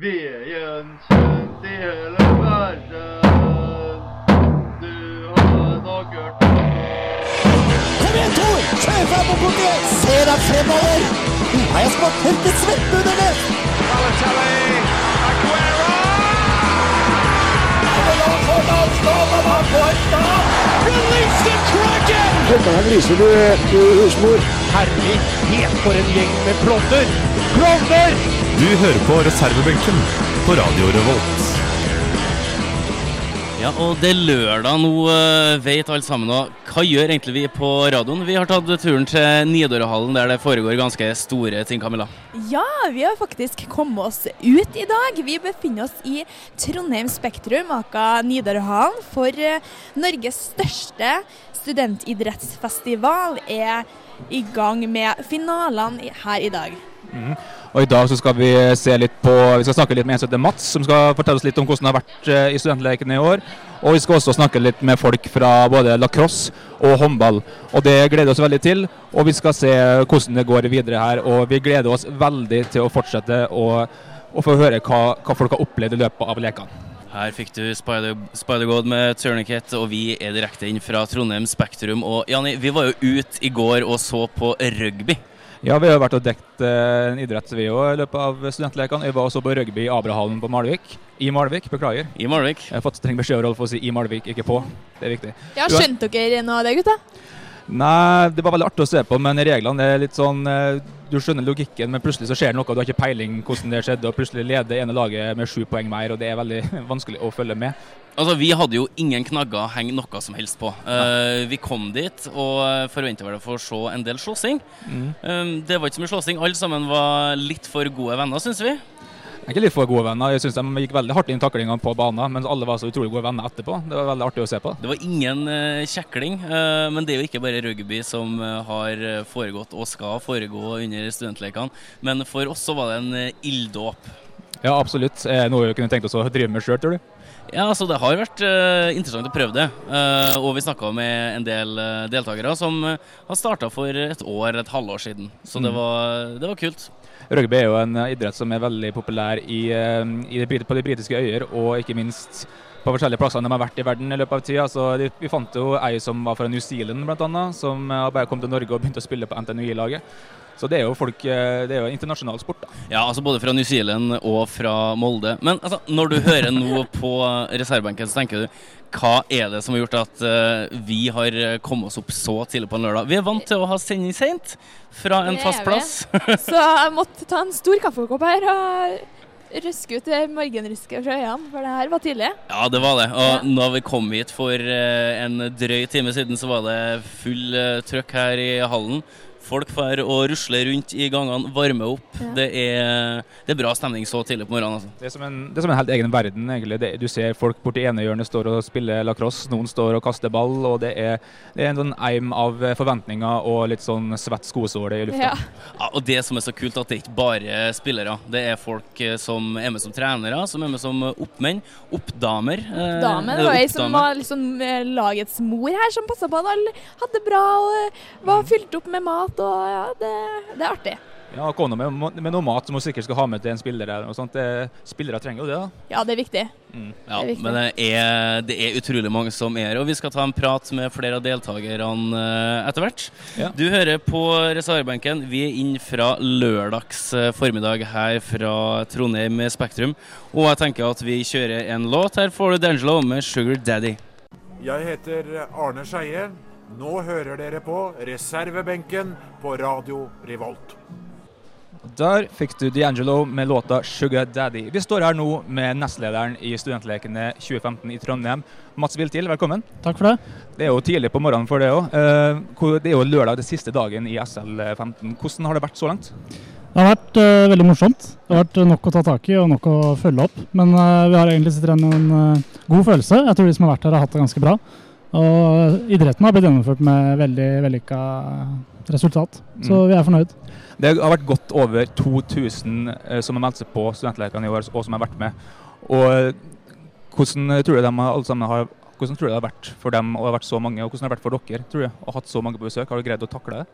Veien kjent i hele verden. Du har nok hørt om Kom igjen, Tor! Kjør frem på punktet! Se deg fremover! Nå har jeg smakt helt til svette under det! Du hører på reservebenken på Radio Revolt. Ja, og det er lørdag nå, eh, vet alle sammen. Og hva gjør egentlig vi på radioen? Vi har tatt turen til Nidarøhallen, der det foregår ganske store ting, Camilla. Ja, vi har faktisk kommet oss ut i dag. Vi befinner oss i Trondheim Spektrum, aka Nidarøhallen. For eh, Norges største studentidrettsfestival er i gang med finalene her i dag. Og I dag så skal vi se litt på, vi skal snakke litt med en som heter Mats, som skal fortelle oss litt om hvordan det har vært eh, i studentlekene i år. Og vi skal også snakke litt med folk fra både lacrosse og håndball. Og Det gleder vi oss veldig til. Og vi skal se hvordan det går videre her. Og vi gleder oss veldig til å fortsette å, å få høre hva, hva folk har opplevd i løpet av lekene. Her fikk du Spider- Spider-God med Turniket, og vi er direkte inn fra Trondheim Spektrum. Og Janni, vi var jo ute i går og så på rugby. Ja, vi har vært og dekt eh, en idrett vi òg i løpet av studentlekene. Jeg var også på rugby i Abrahallen på Malvik. I Malvik, beklager. I Malvik. Jeg har fått streng beskjed av Rolf å si i Malvik, ikke på. Det er viktig. Ja, har- Skjønte dere noe av det, gutta? Nei, det var veldig artig å se på, men reglene er litt sånn eh, Du skjønner logikken, men plutselig så skjer det noe, du har ikke peiling hvordan det skjedde, og plutselig leder ene laget med sju poeng mer, og det er veldig vanskelig å følge med. Altså, Vi hadde jo ingen knagger å henge noe som helst på. Uh, vi kom dit og forventa vel å få se en del slåssing. Eh, det var ikke så mye slåssing. Alle sammen var litt for gode venner, syns vi. Ikke litt for gode venner. Jeg syns de gikk veldig hardt inn i taklingene på banen, men alle var så utrolig gode venner etterpå. Det var veldig artig å se på. Det var ingen eh, kjekling, eh, men det er jo ikke bare rugby som eh, har foregått og skal foregå under studentlekene. Men for oss så var det en ilddåp. Ja, absolutt. Noe vi kunne tenkt oss å drive med sjøl, tror du? Ja, altså Det har vært uh, interessant å prøve det. Uh, og vi snakka med en del uh, deltakere som har starta for et år, et halvår siden. Så det, Mm. var, det var kult. Rugby er jo en eh, idrett som er veldig populær i, eh, i de, på de britiske øyer, og ikke minst på forskjellige plasser de har vært i verden i løpet av tida. Så de, vi fant jo ei som var fra New Zealand, annet, som eh, bare kom til Norge og begynte å spille på NTNUI-laget. Så det er jo folk, det er jo internasjonal sport, da. Ja, altså både fra New Zealand og fra Molde. Men altså, når du hører nå på reservebenken, så tenker du hva er det som har gjort at eh, vi har kommet oss opp så tidlig på en lørdag? Vi er vant til å ha sending seint fra en fast plass. Så jeg måtte ta en stor kaffekopp her og røske ut det morgenrysket fra øynene, for det her var tidlig. Ja, det var det. Og når vi kom hit for eh, en drøy time siden, så var det full eh, trøkk her i hallen. Folk får og rusler rundt i gangene, varmer opp. Ja. Det, er, det er bra stemning så tidlig på morgenen. altså. Det er som en, det er som en helt egen verden, egentlig. Det, du ser folk borti ene hjørnet står og spiller lacrosse, noen står og kaster ball, og det er, det er en sånn eim av forventninger og litt sånn svett skosåle i lufta. Ja. Ja, og det som er så kult, at det ikke bare er spillere. Det er folk eh, som er med som trenere, som er med som oppmenn. Oppdamer. eh, det er var ei som var liksom eh, lagets mor her, som passa på at alle hadde det bra og eh, var fylt opp med mat. Og ja, Det, det er artig. Ja, og kona med, med noe mat som hun sikkert skal ha med til en spiller. noe sånt. Spillere trenger jo det, da. Ja, det er viktig. Ja, Det er viktig. men det er, det er utrolig mange som er her, og vi skal ta en prat med flere av deltakerne eh, etter hvert. Ja. Du hører på reservebenken. Vi er inn fra lørdags eh, formiddag her fra Trondheim Spektrum. Og jeg tenker at vi kjører en låt. Her får du D'Angelo med 'Sugar Daddy'. Jeg heter Arne Skeie. Nå hører dere på reservebenken på Radio Revolt. Der fikk du D'Angelo med låta 'Sugar Daddy'. Vi står her nå med nestlederen i Studentlekene 2015 i Trondheim. Mats Viltil, velkommen. Takk for det. Det er jo tidlig på morgenen for det òg. Det er jo lørdag, det siste dagen i SL15. Hvordan har det vært så langt? Det har vært uh, veldig morsomt. Det har vært eh, nok å ta tak i og nok å følge opp. Men uh, vi har egentlig sitter igjen med en uh, god følelse. Jeg tror de som har vært her, har hatt det ganske bra. Og idretten har blitt gjennomført med veldig vellykka resultat. Så Mm. vi er fornøyd. Det har vært godt over 2000 eh, som har meldt seg på Studentlekene i år, og som har vært med. Og hvordan tror du de alle sammen har hvordan tror du det har vært for dem og har vært så mange, og hvordan har det vært for dere tror du, å ha hatt så mange på besøk? Har du greid å takle det?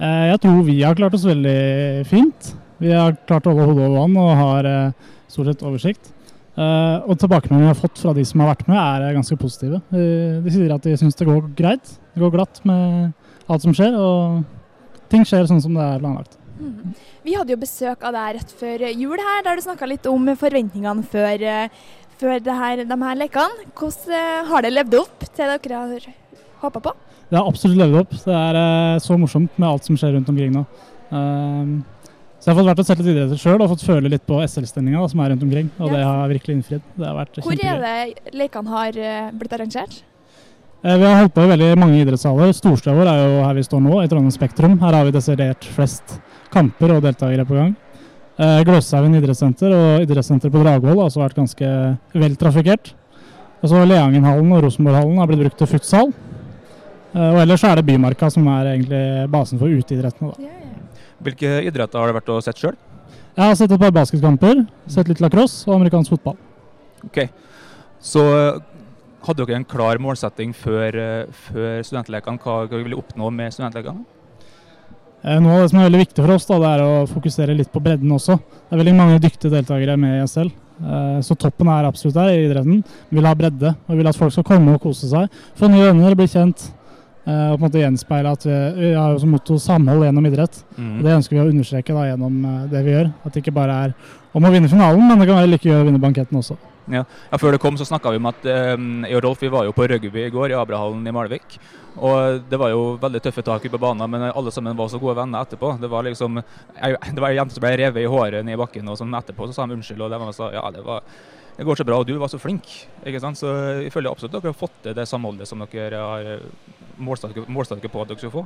Eh, Jeg tror vi har klart oss veldig fint. Vi har klart å holde hodet over vann og har eh, stort sett oversikt. Eh, og tilbakemeldingene vi har fått fra de som har vært med, er ganske positive. Eh, de sier at de syns det går greit. Det går glatt med alt som skjer, og ting skjer sånn som det er planlagt. Mm. Vi hadde jo besøk av deg rett før jul her, der du snakka litt om forventningene før, eh, før det her, de her lekene. Hvordan har det levd opp til dere har håpa på? Det har absolutt levd opp. Det er uh, så morsomt med alt som skjer rundt omkring nå. Um, så jeg har fått vært og sett litt idretter sjøl og fått føle litt på SL-stemninga som er rundt omkring. Og Ja. det har virkelig innfridd. Det har vært Hvor er det lekene har eh, blitt arrangert? Eh, Vi har holdt på i veldig mange idrettshaller. Storstua vår er jo her vi står nå, i Trondheim Spektrum. Her har vi desidert flest kamper og deltakere på gang. Eh, Gløshaugen idrettssenter og idrettssenteret på Dragvoll har også vært ganske vel trafikkert. Og så Leangenhallen og Rosenborghallen har blitt brukt til futsal. Eh, Og ellers er det Bymarka som er egentlig basen for uteidrettene. da. Hvilke idretter har du vært og sett sjøl? Jeg har sett et par basketkamper, sett litt lacrosse og amerikansk fotball. Ok. Så eh, hadde dere en klar målsetting før, eh, før studentlekene? Hva dere ville oppnå med studentlekene? Eh, Noe av det som er veldig viktig for oss, da, det er å fokusere litt på bredden også. Det er veldig mange dyktige deltakere med i SL. Så toppen er absolutt der i idretten. Vi vil ha bredde, og vi vil at folk skal komme og kose seg. Få nye venner, bli kjent. Eh, Og på en måte gjenspeile at vi, har jo som motto samhold gjennom idrett. Mm. Og Det ønsker vi å understreke da gjennom eh, det vi gjør. At det ikke bare er om å vinne finalen, men det kan være like gøy å vinne banketten også. Ja. ja, Før det kom, så snakka vi om at eh, jeg og Rolf vi var jo på rugby i går, i Abrahallen i Malvik. Og det var jo veldig tøffe tak ute på banen, men alle sammen var så gode venner etterpå. Det var liksom jeg, Det var ei jente som ble revet i håret ned i bakken, og sånn etterpå så sa de unnskyld. Og de sa ja, det var det går så bra, og du var så flink. ikke sant? Så jeg føler absolutt at dere har fått til det samholdet som dere har målsatt dere på at dere skal få.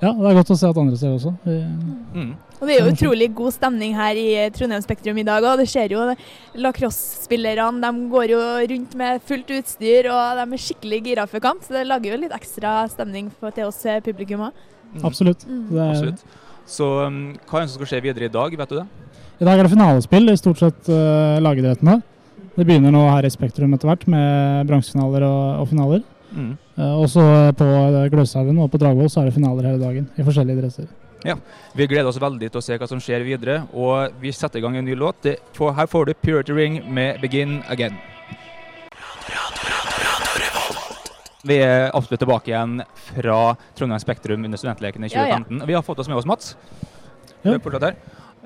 Ja, det er godt å se at andre ser også. Vi, Mm. Og Det er jo utrolig god stemning her i Trondheim Spektrum i dag. og Det ser jo lacrosse-spillerne de går jo rundt med fullt utstyr og de er skikkelig gira for kamp. Så det lager jo litt ekstra stemning for, til oss eh, publikum òg. Mm. Absolutt. Mm. Det er, Absolutt. Så um, hva er det som skal skje videre i dag, vet du det? I dag er det finalespill i stort sett uh, lagidrettene. Det begynner nå her i Spektrum etter hvert med bronsefinaler og, og finaler. Mm. Eh, og så på eh, Gløshaugen og på Dragvoll så er det finaler hele dagen i forskjellige dresser. Ja, Vi gleder oss veldig til å se hva som skjer videre, og vi setter i gang en ny låt. Her får du Purity Ring med 'Begin Again'. Vi er absolutt tilbake igjen fra Trondheim Spektrum under studentlekene i Ja, ja. 2015. Vi har fått oss med oss Mats. Ja.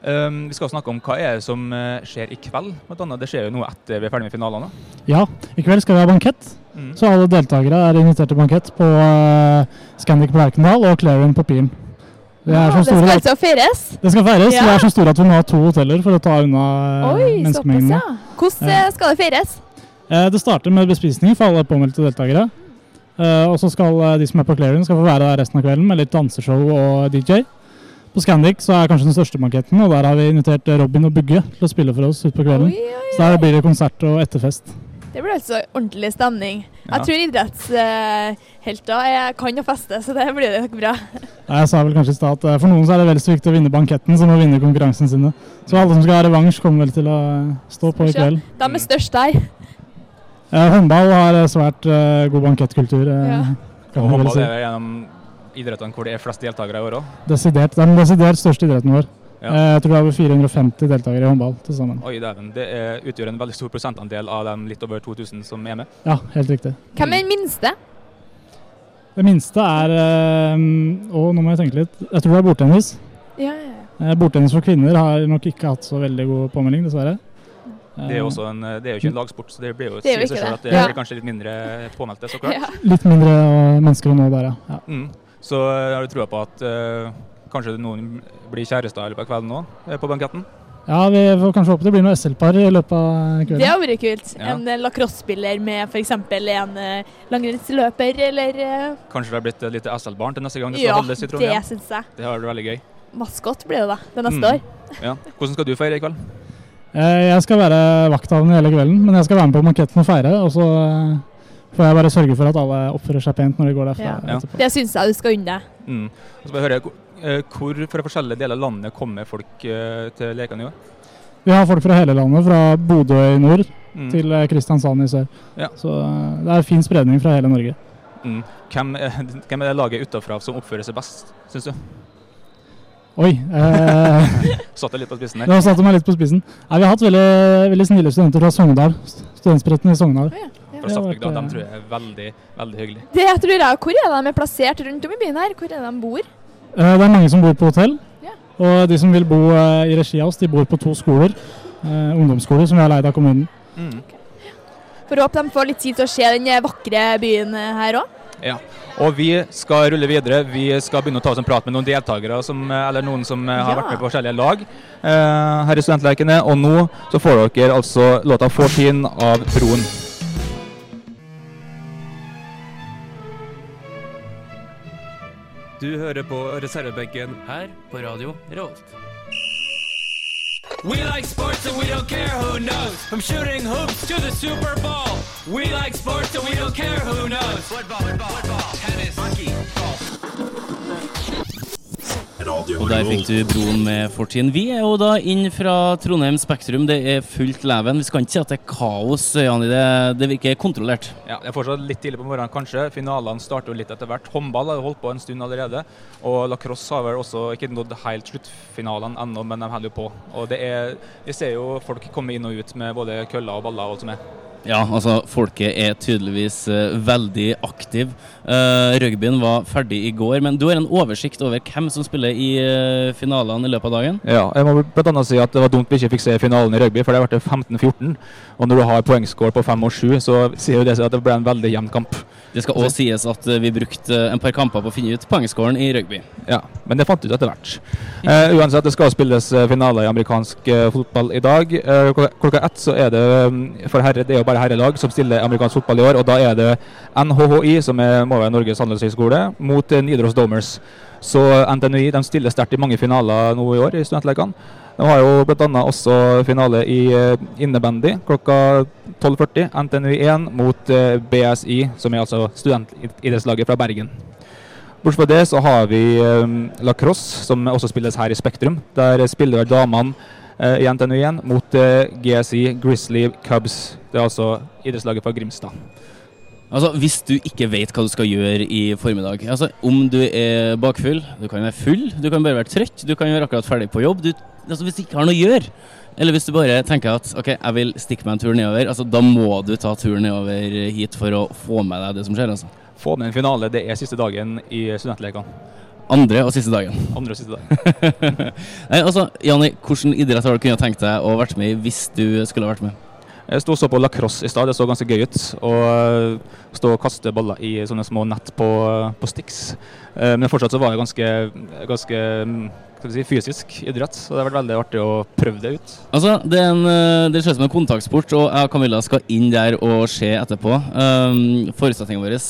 Um, vi skal snakke om hva er det som eh, skjer i kveld. Annet, det skjer jo noe etter vi er ferdig med finalene. Ja, i kveld skal vi ha bankett. Mm. Så alle deltakere er invitert til bankett på uh, Scandic på Lerkendal og Clarion på Pien. Det, er så det skal altså feires. det skal feires. Ja. Vi er så store at vi må ha to hoteller for å ta unna uh, Oi, såpass, ja. Hvordan Ja. eh, skal det feires? Uh, Det starter med bespisning for alle påmeldte deltakere. Uh, Og så skal eh, de som er på Clarion skal få være der resten av kvelden med litt danseshow og DJ. På Scandic så er kanskje den største banketten, og der har vi invitert eh, Robin og Bugge til å spille for oss utpå kvelden. Oi, oi, Så der blir det konsert og etterfest. Det blir altså ordentlig stemning. Ja. Jeg tror idrettshelter uh, kan å feste, så det blir nok bra. Jeg sa vel kanskje i stad at eh, for noen så er det vel så viktig å vinne banketten som å vinne konkurransen sine. Så alle som skal ha revansj, kommer vel til å eh, stå på i kveld. De er størst der. Uh, Håndball har eh, svært uh, god bankettkultur. Uh, Ja. Og håndball si. er gjennom idrettene hvor det er flest deltakere i år òg. Desidert. Det er den desidert største idretten vår. Ja. Eh, Jeg tror det er over 450 deltakere i håndball til sammen. Oi, dæven. Det er, utgjør en veldig stor prosentandel av de litt over 2000 som er med. Ja, helt riktig. Hvem er den minste? Det minste er eh, Å, nå må jeg tenke litt. Jeg tror det er bordtennis. Ja, ja, ja. Eh, Bordtennis for kvinner har nok ikke hatt så veldig god påmelding, dessverre. Det er en, det er jo ikke en lagsport, så det blir jo, Det er jo at det. det Ja. blir kanskje litt mindre påmeldte, så klart. Ja. Litt mindre mennesker å nå der, ja. ja. Mm. Så jeg har du trua på at eh, kanskje noen blir kjærester i løpet av kvelden nå, eh, på banketten? Ja, vi får kanskje håpe det blir noe SL-par i løpet av kvelden. Det hadde har vært kult. Ja. En eh, lacrosse-spiller med f.eks. en eh, langrennsløper, eller eh, Kanskje det har blitt et lite SL-barn til neste gang det skal Ja, holdes i det Trondheim? syns jeg. Det har vært veldig gøy. Maskot blir det da, det neste Mm. år. Ja. Hvordan skal du feire i kveld? Eh, Jeg skal være vakthavende hele kvelden, men jeg skal være med på banketten og feire. Og så eh, får jeg bare sørge for at alle oppfører seg pent når de går derfra Ja. Det syns jeg du skal unne deg. Mm. Og så bare høre, eh, Hvor fra forskjellige deler av landet kommer folk eh, til lekene i år? Vi har folk fra hele landet, fra Bodø i nord Mm. til eh, Kristiansand i sør. Ja. Så det er fin spredning fra hele Norge. Mm. Hvem, er, hvem er det laget utafra som oppfører seg best, syns du? Oi. Eh, Satt det litt på spissen der. Ja, satte meg litt på spissen. Nei, vi har hatt veldig, veldig snille studenter fra Sogndal. Studentspretten i Sogndal. Ja. Fra Stadbygda. De tror jeg er veldig, veldig hyggelige. Det jeg tror jeg, Hvor er de er plassert rundt om i byen her? Hvor er det de bor? Eh, det er mange som bor på hotell. Ja. Og de som vil bo eh, i regi av oss, de bor på to skoler. Eh, ungdomsskoler som vi har leid av kommunen. Mm. For å håpe de får litt tid til å se den vakre byen her òg. Ja. Og vi skal rulle videre. Vi skal begynne å ta oss en prat med noen deltakere, som, eller noen som har Ja. vært med på forskjellige lag eh, her i Studentleikene. Og nå så får dere altså låta 'Fortin' av Broen. Du hører på reservebenken Her på radio Revolt. We like sports and we don't care who knows. From shooting hoops to the Super Bowl. We like sports and we don't care who knows. Football, football, football tennis, hockey, golf. Og der fikk du Broen med fortiden. Vi er jo da inn fra Trondheim Spektrum. Det er fullt leven. Vi skal ikke si at det er kaos, Jani. Det, det virker kontrollert. Ja, Det er fortsatt litt tidlig på morgenen, kanskje. Finalene starter jo litt etter hvert. Håndball har holdt på en stund allerede. Og lacrosse har vel også ikke nådd helt sluttfinalene ennå, men de holder jo på. Og det er, Vi ser jo folk komme inn og ut med både køller og baller og alt som er. Ja, altså folket er tydeligvis uh, veldig aktiv. Uh, rugbyen var ferdig i går, men du har en oversikt over hvem som spiller i uh, finalene i løpet av dagen? Ja, jeg må blant annet si at det var dumt vi ikke fikk se finalen i rugby, for det ble 15-14. Og når du har poengscore på 5 og 7, så sier jo det seg at det ble en veldig jevn kamp. Det skal òg sies at vi brukte en par kamper på å finne ut poengscoren i rugby. Ja, men det fant vi ut etter hvert. Uh, uansett, det skal spilles finale i amerikansk fotball i dag. Klokka, ett så er det for herre, det er jo bare herrelag som stiller amerikansk fotball i år, og da er det NHHI, som er, må være Norges handelshøyskole, mot eh, Nidaros Domers. Så NTNUI de stiller sterkt i mange finaler nå i år i studentlekene. De har jo bl.a. også finale i eh, innebandy klokka 12.40. NTNUI 1 mot eh, BSI, som er altså studentidrettslaget fra Bergen. Bortsett fra det så har vi lacrosse, som også spilles her i Spektrum. Der spiller damene i NTNU1 mot eh, GSI Grizzly Cubs. Det er altså idrettslaget fra Grimstad. Altså, Hvis du ikke vet hva du skal gjøre i formiddag altså, Om du er bakfull, du kan være full, du kan bare være trøtt, du kan være akkurat ferdig på jobb. Du, altså, hvis du ikke har noe å gjøre, eller hvis du bare tenker at ok, jeg vil stikke meg en tur nedover, altså, da må du ta turen nedover hit for å få med deg det som skjer. altså. Få med en finale, det er siste dagen i studentlekene. Andre og siste dagen. Andre og siste dagen. Nei, altså, Janni, Hvilken idrett har du kunnet tenkt deg å vært med i hvis du skulle vært med? Jeg sto og så på lacrosse i stad, det så ganske gøy ut. Å eh, stå og kaste baller i sånne små nett på, på sticks. Eh, Men fortsatt så var det ganske, ganske mm, skal vi si, fysisk idrett, så det har vært veldig artig å prøve det ut. Altså, Det er en, eh, det ser ut som en kontaktsport, og jeg og Camilla skal inn der og se etterpå. Um, Forutsetningene våre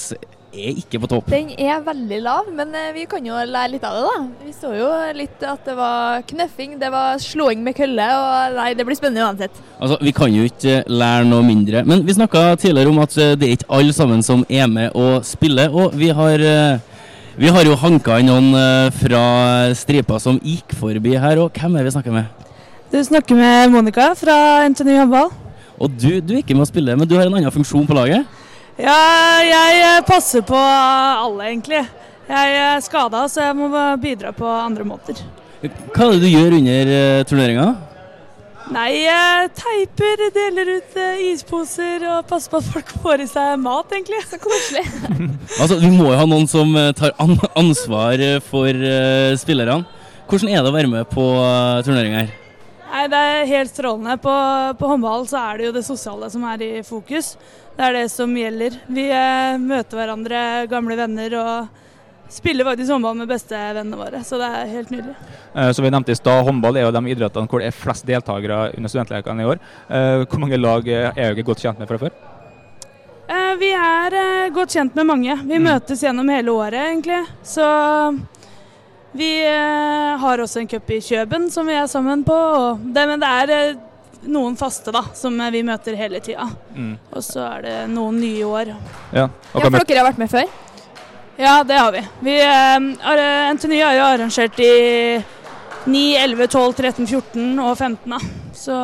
er ikke på topp. Den er veldig lav, men eh, vi kan jo lære litt av det, da. Vi så jo litt at det var knøffing, det var slåing med kølle, og nei, det blir spennende uansett. Altså, Vi kan jo ikke lære noe mindre. Men vi snakka tidligere om at eh, det er ikke alle sammen som er med og spiller. Og vi har, eh, vi har jo hanka inn noen eh, fra stripa som gikk forbi her. Og hvem er vi snakker med? Du snakker med Monica fra NTNU håndball. Og du, du er ikke med å spille, men du har en annen funksjon på laget? Ja, jeg eh, passer på alle, egentlig. Jeg er skada, så jeg må bidra på andre måter. Hva er det du gjør under uh, turneringa? Nei, jeg teiper, deler ut eh, isposer og passer på at folk får i seg mat, egentlig. Så koselig. Altså, Du må jo ha noen som eh, tar an ansvar eh, for eh, spillerne. Hvordan er det å være med på uh, turnering her? Nei, Det er helt strålende. På, på håndball så er det jo det sosiale som er i fokus. Det er det som gjelder. Vi eh, møter hverandre, gamle venner, og spiller faktisk håndball med bestevennene våre. Så det er helt nydelig. Eh, Som vi nevnte i stad, håndball er jo de idrettene hvor det er flest deltakere under studentlekene i år. Eh, Hvor mange lag er dere godt kjent med fra før? Eh, Vi er eh, godt kjent med mange. Vi møtes gjennom hele året, egentlig. Så vi eh, har også en cup i Kjøben som vi er sammen på. Og det, men det er eh, noen faste da, som eh, vi møter hele tida. Mm. Og så er det noen nye år. Ja, og Ja, for dere har vært med før? Ja, det har vi. vi NTNU har jo arrangert i 9, 11, 12, 13, 14 og 15. da. Så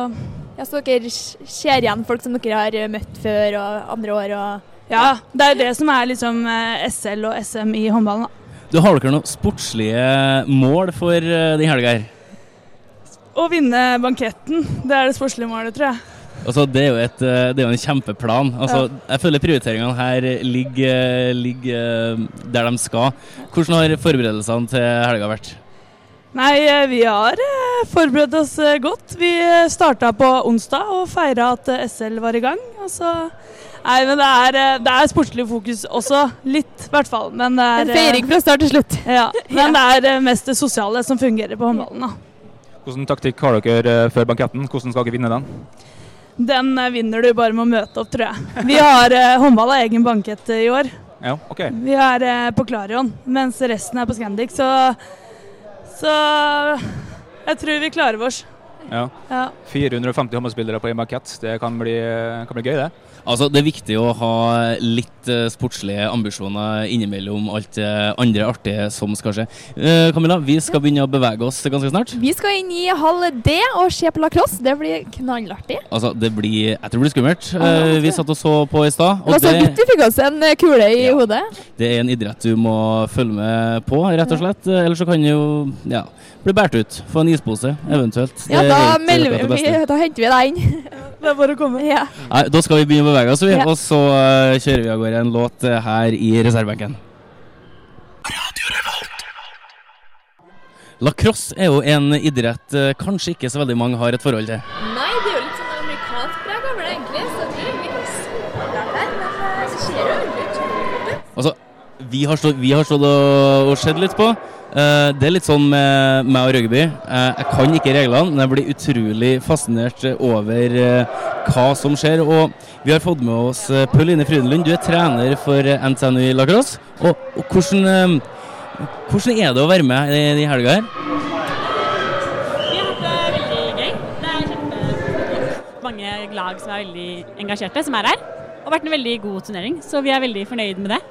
Ja, Så dere ser igjen folk som dere har møtt før og andre år? og... ja, det er det som er liksom SL og SM i håndballen. da. Du Har dere noen sportslige mål for uh, den helga? Å vinne banketten, det er det sportslige målet, tror jeg. Altså, det, er jo et, eh, det er jo en kjempeplan. Altså, Jeg føler prioriteringene her ligger, ligger eh, der de skal. Hvordan har forberedelsene til helga vært? Nei, eh, vi har eh, forberedt oss eh, godt. Vi starta på onsdag og feira at eh, SL var i gang. Og så Nei, men det er, eh, det er sportslig fokus også. Litt, i hvert fall. Men det er En feiring fra start til slutt. Ja, men det er eh, mest det sosiale som fungerer på håndballen. da. Hvilken taktikk har dere eh, før banketten? Hvordan skal dere vinne den? Den eh, vinner du bare med å møte opp, tror jeg. Vi har eh, håndball av egen bankett eh, i år. Ja, ok. Vi er eh, på Klarion, mens resten er på Scandic, så Så jeg tror vi klarer oss. Ja. Ja. 450 håndballspillere på en bankett. Det kan bli, kan bli gøy, det. Altså, Det er viktig å ha litt eh, sportslige ambisjoner innimellom alt det andre artige som skal skje. Eh, Camilla, vi skal begynne å bevege oss ganske snart. Vi skal inn i halv D og se på lacrosse. Det blir knallartig. Altså, det blir, Jeg tror det blir skummelt. Ja, Eh, vi satt og så på i stad. Det Og var så det, vidt vi fikk oss en eh, kule i hodet. det er en idrett du må følge med på, rett og slett. Eh, Ellers så kan du jo ja, bli båret ut. Få en ispose, eventuelt. Ja, da, er melder vi, da henter vi deg inn. Det er bare å komme. Ja. Nei, Da skal vi begynne å bevege oss, vi. Ja. Og så uh, kjører vi av gårde en låt uh, her i reservebenken. Lacrosse er jo en idrett uh, kanskje ikke så veldig mange har et forhold til. Nei, det er jo litt sånn amerikansk preg over det, egentlig. Så jeg tror vi kan starte der, Men det ser jo veldig ut. Altså, vi har stått, vi har stått og, og sett litt på. Uh, det er litt sånn med meg og rugby. Uh, jeg kan ikke reglene, men jeg blir utrolig fascinert over uh, hva som skjer. Og vi har fått med oss Pauline Frydenlund, du er trener for eh, NTNU i lacrosse. Og, og hvordan, eh, hvordan er det å være med i, i helga her? Er mange lag som er veldig engasjerte, som er her. Og vært en veldig god turnering, så vi er veldig fornøyd med det.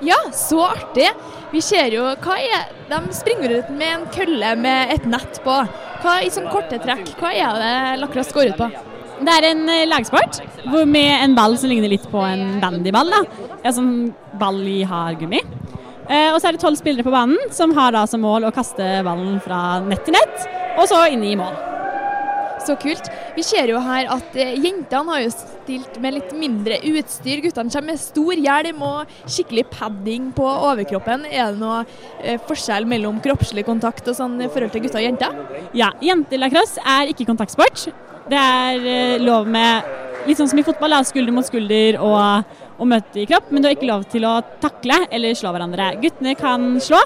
Ja, så artig. Vi ser jo hva er De springer ut med en kølle med et nett på. Hva I sånn korte trekk, hva er det lacrosse går ut på? Det er en eh, lagsport med en ball som ligner litt på en bandyball. da. En sånn ball i hardgummi. Eh, og så er det tolv spillere på banen som har da som mål å kaste ballen fra nett til nett, og så inn i mål. Så kult. Vi ser jo her at eh, jentene har jo stilt med litt mindre utstyr. Guttene kommer med stor hjelm og skikkelig padding på overkroppen. Er det noe eh, forskjell mellom kroppslig kontakt og sånn i forhold til gutter og jenter? Ja, jentelacrosse er ikke kontaktsport. Det er eh, lov med litt sånn som i fotball, skulder mot skulder og, og møte i kropp, men du har ikke lov til å takle eller slå hverandre. Guttene kan slå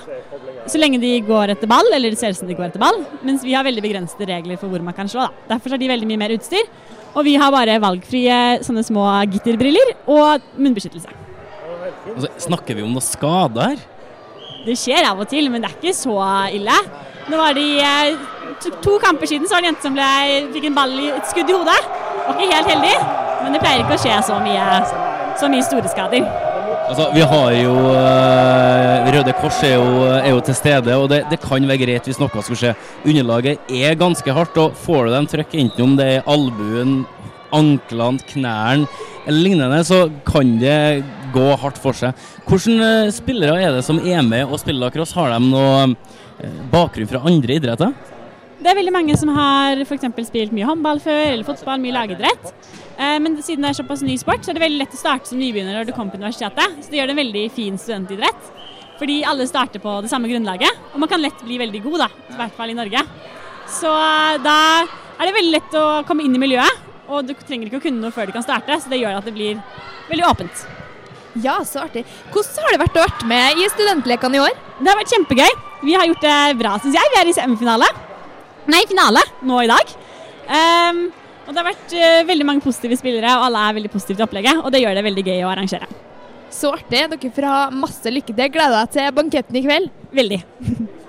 så lenge de går etter ball, eller det ser ut som de går etter ball, mens vi har veldig begrensede regler for hvor man kan slå. Da. Derfor har de veldig mye mer utstyr, og vi har bare valgfrie sånne små gitterbriller og munnbeskyttelse. Altså, snakker vi om noe skade her? Det skjer av og til, men det er ikke så ille. Nå var det eh, to, to kamper siden så var det en jente som ble, fikk en ball i et skudd i hodet. Var ikke helt heldig, men det pleier ikke å skje så mye, så mye store skader. Altså, Vi har jo eh, Røde Kors er jo, er jo til stede, og det, det kan være greit hvis noe skulle skje. Underlaget er ganske hardt, og får du dem trøkk enten om det er albuen, anklene, knærne eller lignende, så kan det gå hardt for seg. Hvilke eh, spillere er det som er med og spiller lacrosse? Har de noe eh, bakgrunn fra andre idretter? Det er veldig mange som har f.eks. spilt mye håndball før, eller fotball, mye lagidrett. Eh, Men siden det er såpass ny sport, så er det veldig lett å starte som nybegynner når du kommer på universitetet. Så det gjør det en veldig fin studentidrett. Fordi alle starter på det samme grunnlaget, og man kan lett bli veldig god, da. I hvert fall i Norge. Så eh, da er det veldig lett å komme inn i miljøet, og du trenger ikke å kunne noe før du kan starte, så det gjør at det blir veldig åpent. Ja, så artig. Hvordan har det vært å være med i studentlekene i år? Det har vært kjempegøy. Vi har gjort det bra, syns jeg. Vi er i semifinale. Nei, finale nå i dag. Ehm, og det har vært eh, veldig mange positive spillere, og alle er veldig positive til opplegget. Og det gjør det veldig gøy å arrangere. Så artig. Dere får ha masse lykke til. Gleder deg til banketten i kveld. Veldig.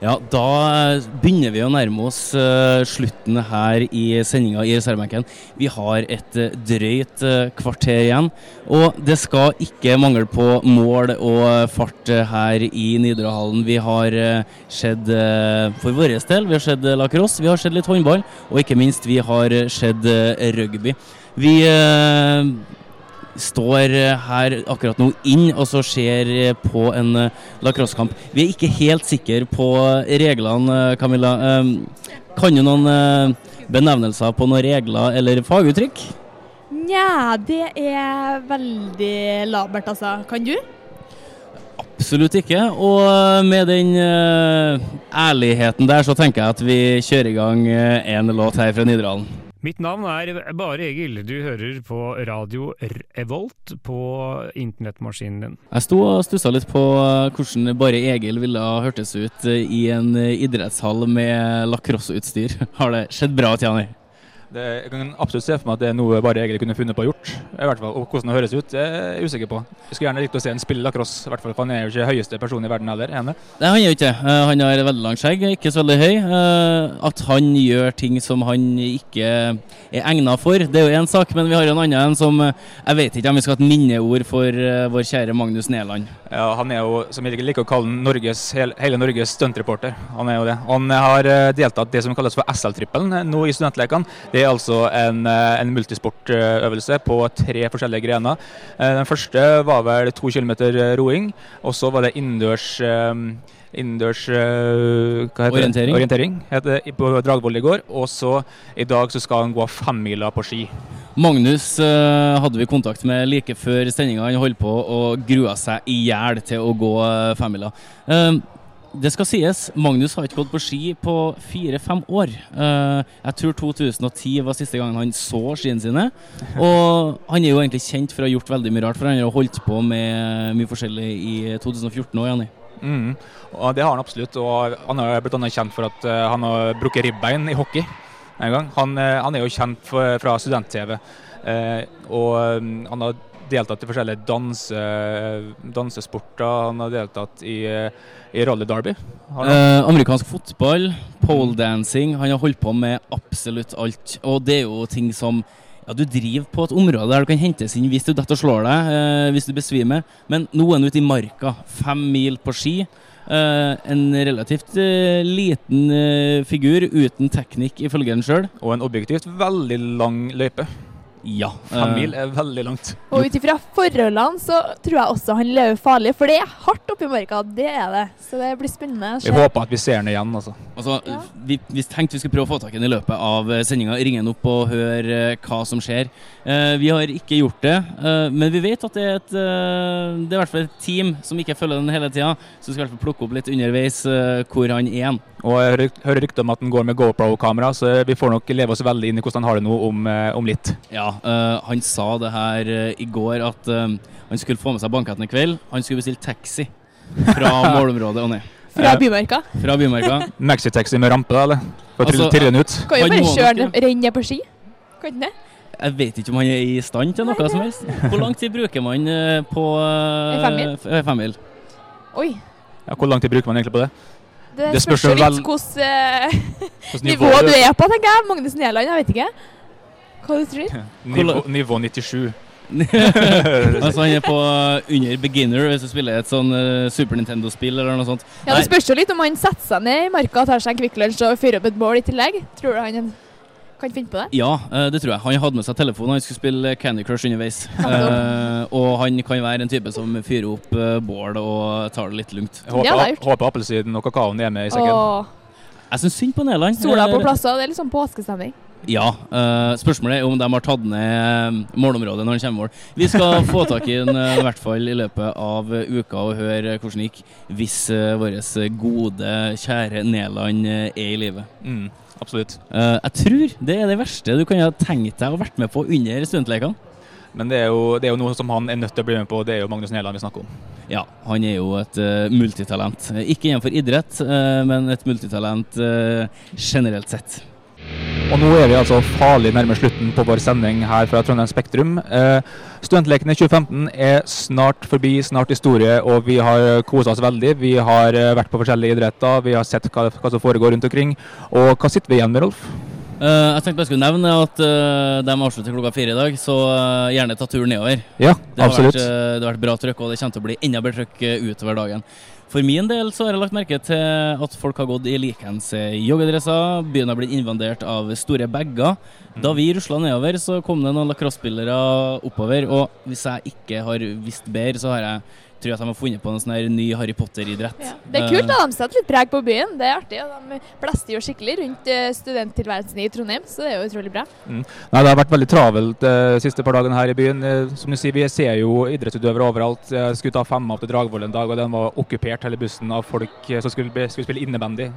Ja, da begynner vi å nærme oss eh, slutten her i sendinga i reservebenken. Vi har et eh, drøyt eh, kvarter igjen, og det skal ikke mangle på mål og fart eh, her i Nidarhallen. Vi har sett eh, for vår del, vi har sett eh, lacrosse, vi har sett litt håndball, og ikke minst vi har eh, sett eh, rugby. Vi eh, står eh, her akkurat nå inn og så ser eh, på en eh, lacrossekamp. Vi er ikke helt sikre på reglene, Camilla. Eh, Kan du noen benevnelser på noen regler eller faguttrykk? Nja, det er veldig labert, altså. Kan du? Absolutt ikke. Og med den ærligheten der, så tenker jeg at vi kjører i gang en låt her fra Nidaralen. Mitt navn er Bare Egil. Du hører på radio Revolt på internettmaskinen din. Jeg sto og stussa litt på eh, hvordan bare Egil ville ha hørtes ut eh, i en eh, idrettshall med lacrosseutstyr. Har det skjedd bra, Tiani? Det, jeg kan absolutt se for meg at det er noe bare egentlig kunne funnet på å gjort. I hvert fall, og Hvordan det høres ut, det er jeg usikker på. Jeg skulle gjerne likt å se en spille lacrosse, i hvert fall, for han er jo ikke høyeste person i verden heller. Ene. Nei, han er jo ikke det. Eh, Han har veldig langt skjegg, ikke så veldig høy. Eh, At han gjør ting som han ikke er egna for, det er jo én sak, men vi har en annen en som eh, Jeg vet ikke om vi skal ha et minneord for vår kjære Magnus Neland. Ja, Han er jo, som jeg liker å kalle Norges, hele, Norges stuntreporter. Han er jo det. Han har deltatt det som kalles for SL-trippelen nå i studentlekene. Det er altså en, eh, en multisportøvelse på tre forskjellige grener. Eh, Den første var vel to kilometer eh, roing, og så var det innendørs Innendørs Orientering. Orientering heter det, på Dragvoll i går. Og så i dag så skal han gå femmila på ski. Magnus eh, hadde vi kontakt med like før sendinga. Han holdt på og grua seg i hjel til å gå femmila. Eh, det skal sies, Magnus har ikke gått på ski på fire-fem år. Eh, jeg tror 2010 var siste gangen han så skiene sine. Og han er jo egentlig kjent for å ha gjort veldig mye rart, for han har holdt på med mye forskjellig i 2014 òg, Janni. Mm. Og det har han absolutt. Og han har blitt kjent for at eh, han har brukket ribbein i hockey en gang. Han, eh, han er jo kjent for, fra student-TV. Og mm, han har deltatt i forskjellige danse, dansesporter. Han har deltatt i, eh, i rally derby. Han? Eh, amerikansk fotball, poledancing. Han har holdt på med absolutt alt. Og det er jo ting som ja, Du driver på et område der du kan hentes inn hvis du detter og slår deg, eh, hvis du besvimer. Men nå er han ute i marka, fem mil på ski. Eh, en relativt eh, liten eh, figur uten teknikk, ifølge han sjøl. Og en objektivt veldig lang løype. Ja. Fem eh, mil er veldig langt. Og ut ifra forholdene så tror jeg også han lever farlig, for det er hardt oppi marka. Det er det. Så det blir spennende. Vi håper at vi ser han igjen, altså. Altså, vi, vi tenkte vi skulle prøve å få tak i den i løpet av sendinga. Ringe han opp og høre eh, hva som skjer. Eh, vi har ikke gjort det, eh, men vi vet at det er et eh, Det er i hvert fall et team som ikke følger den hele tida, så vi skal i hvert fall plukke opp litt underveis eh, hvor han er. Og jeg hører- rykter om at den går med GoPro-kamera, så vi får nok leve oss veldig inn i hvordan han har det nå om, eh, om litt. Ja, øh, han sa det her eh, i går at øh, han skulle få med seg banketten i kveld. Han skulle bestille taxi fra målområdet og ned. Fra Bymarka. Fra Bymarka. Maxitaxi med rampe, da, eller? For å Altså, trille den ut. Kan jo bare kjøre den- renne på ski. Kan ikke det? Jeg vet ikke om han er i stand til noe som helst. Hvor lang tid bruker man på En femmil? femmil? Oi. Ja, hvor lang tid bruker man egentlig på det? Det, Det spørs jo litt vel- hvilket eh, nivå nivå du er på, tenker jeg. Magnus Næland, jeg vet ikke. Hva du tror Nivå, nivå 97. altså Han er på eh, under beginner hvis du spiller et sånn eh, Super Nintendo-spill eller noe sånt. Ja, Det spørs jo litt om han setter seg ned i marka, tar seg en Kvikk Lunsj og fyrer opp et bål i tillegg. Tror du han kan finne på det? ja, eh, det tror jeg. Han hadde med seg telefonen. Han skulle spille Candy Crush underveis. Eh, og han kan være en type som fyrer opp uh, bål og tar det litt lugnt. Håper, håper appelsinen og kakaoen er med i sekken. Åh, Jeg syns synd på Nederland. sola på plasser, det er litt sånn påskestemning. Ja. Uh, spørsmålet er om de har tatt ned målområdet når han kommer i mål. Vi skal få tak i den uh, i hvert fall i løpet av uka og høre hvordan det gikk hvis uh, vår gode, kjære Nederland eh, er i live. Mm, absolutt. Eh, jeg tror det er det verste du kan ha tenkt deg å vært med på under studentlekene. Men det er, jo, det er jo noe som han er nødt til å bli med på, det er jo Magnus Næland vi snakker om. Ja, han er jo et uh, multitalent. Eh, Ikke innenfor idrett, uh, men et multitalent uh, generelt sett. Og nå er vi altså farlig nærme slutten på vår sending her fra Trondheim Spektrum. Eh, Studentlekene 2015 er snart forbi, snart historie, og vi har kosa oss veldig. Vi har eh, vært på forskjellige idretter, vi har sett hva, hva som foregår rundt omkring. Og hva sitter vi igjen med, Rolf? Uh, jeg tenkte jeg skulle nevne at uh, de avslutter klokka fire i dag, så uh, gjerne ta turen nedover. Ja, det har absolutt. Vært, det har vært bra trøkk, og det kommer til å bli enda bedre trøkk utover dagen. For min del så har jeg lagt merke til at folk har gått i likeens joggedresser. Byen har blitt invadert av store bager. Da vi rusla nedover, så kom det noen lacrosse-spillere oppover. Og hvis jeg ikke har visst bedre, så har jeg tror at de har funnet på en sånn her ny Harry Potter-idrett. Det er kult, da. De setter litt preg på byen. Det er artig. De blester jo skikkelig rundt eh, studenttilværelsen i Trondheim, så det er jo utrolig bra. Mm. Nei, Det har vært veldig travelt de siste par dagene her i byen. Eh, Som du sier, Vi ser jo idrettsutøvere overalt. Jeg skulle ta femma opp til Dragvoll en dag, og den var okkupert hele bussen av folk eh, som skulle, skulle spille innebandy.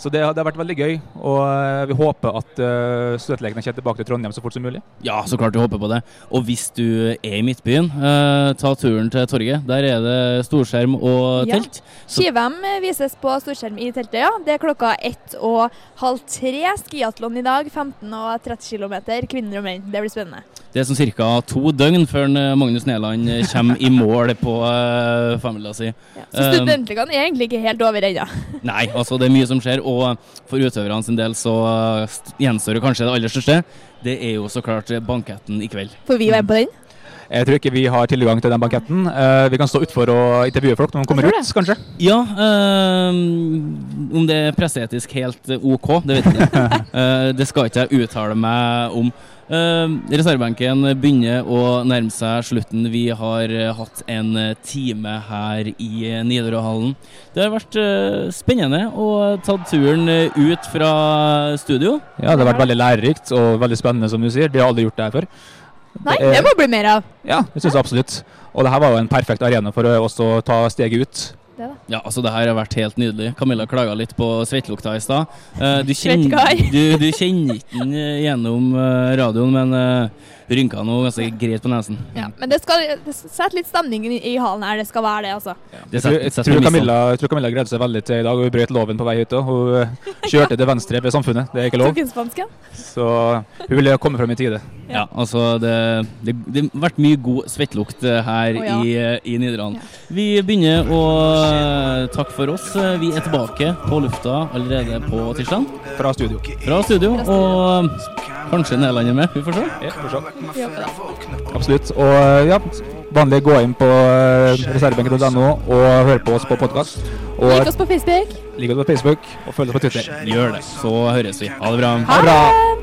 Så det, har- det har vært veldig gøy, og eh, vi håper at uh, studentlekene kommer tilbake til Trondheim så fort som mulig. Ja, så klart vi håper på det. Og hvis du er i Midtbyen, eh, ta turen til torget. Der er det storskjerm og telt. Ja. Ski-VM vises på storskjerm i teltet, ja. Det er klokka ett og halv tre. Skiatlon i dag. 15 og 30 km, kvinner og menn. Det blir spennende. det er sånn ca. to døgn før eh, Magnus Næland eh, kommer i mål på uh, familien sin. Ja. Så studentligaen er egentlig ikke helt over ennå. Nei, altså det er mye som skjer, og for utøverne sin del så gjenstår det kanskje det aller største. Det er jo så klart banketten i kveld. Får vi være på den? Jeg tror ikke vi har tilgang til den banketten. Uh, vi kan stå utfor og intervjue folk når de kommer ut, kanskje. Ja, uh, om det er presseetisk helt eh, OK, det vet jeg ikke. uh, det skal ikke jeg uttale meg om. Uh, reservebenken begynner å nærme seg slutten. Vi har hatt en time her i Nidarøhallen. Det har vært spennende å tatt turen ut fra studio. Ja, Det har vært veldig lærerikt og veldig spennende, som du sier. Vi har aldri gjort det her før. Nei, det, det må bli mer av. Ja, det syns jeg absolutt. Og det her var jo en perfekt arena for å også ta steget ut. Det da. Ja, altså det her har vært helt nydelig. Camilla klaga litt på svettelukta i stad. Eh, du, kjenner- du, du kjenner ikke den eh, gjennom eh, radioen, men uh, rynka nå ganske greit på nesen. Ja, men det skal det setter litt stemning i, i hallen her. Det skal være det, altså. Det Jeg tror, jeg, tror Camilla, jeg tror Camilla greide seg veldig til i dag, hun brøt loven på vei ut. Og Hun eh, kjørte til venstre ved Samfunnet, det er ikke lov. Så hun ville komme fram i tide. Ja, altså det, det, det har vært mye god svettlukt eh, her oh, ja. i, i i Ja. Vi begynner å eh, takke for oss. Eh, Vi er tilbake på lufta allerede på tirsdag. Fra studio. Fra studio, og eh, kanskje Nederland er med. Vi får se. Ja, får se. Absolutt. Og eh, ja, vanlig gå inn på eh, reservebenken.no og høre på oss på podkast. Og Lik oss på Facebook. lik oss på Facebook og følg oss på Twitter. Gjør det, så høres vi. Ha det bra. Ha det!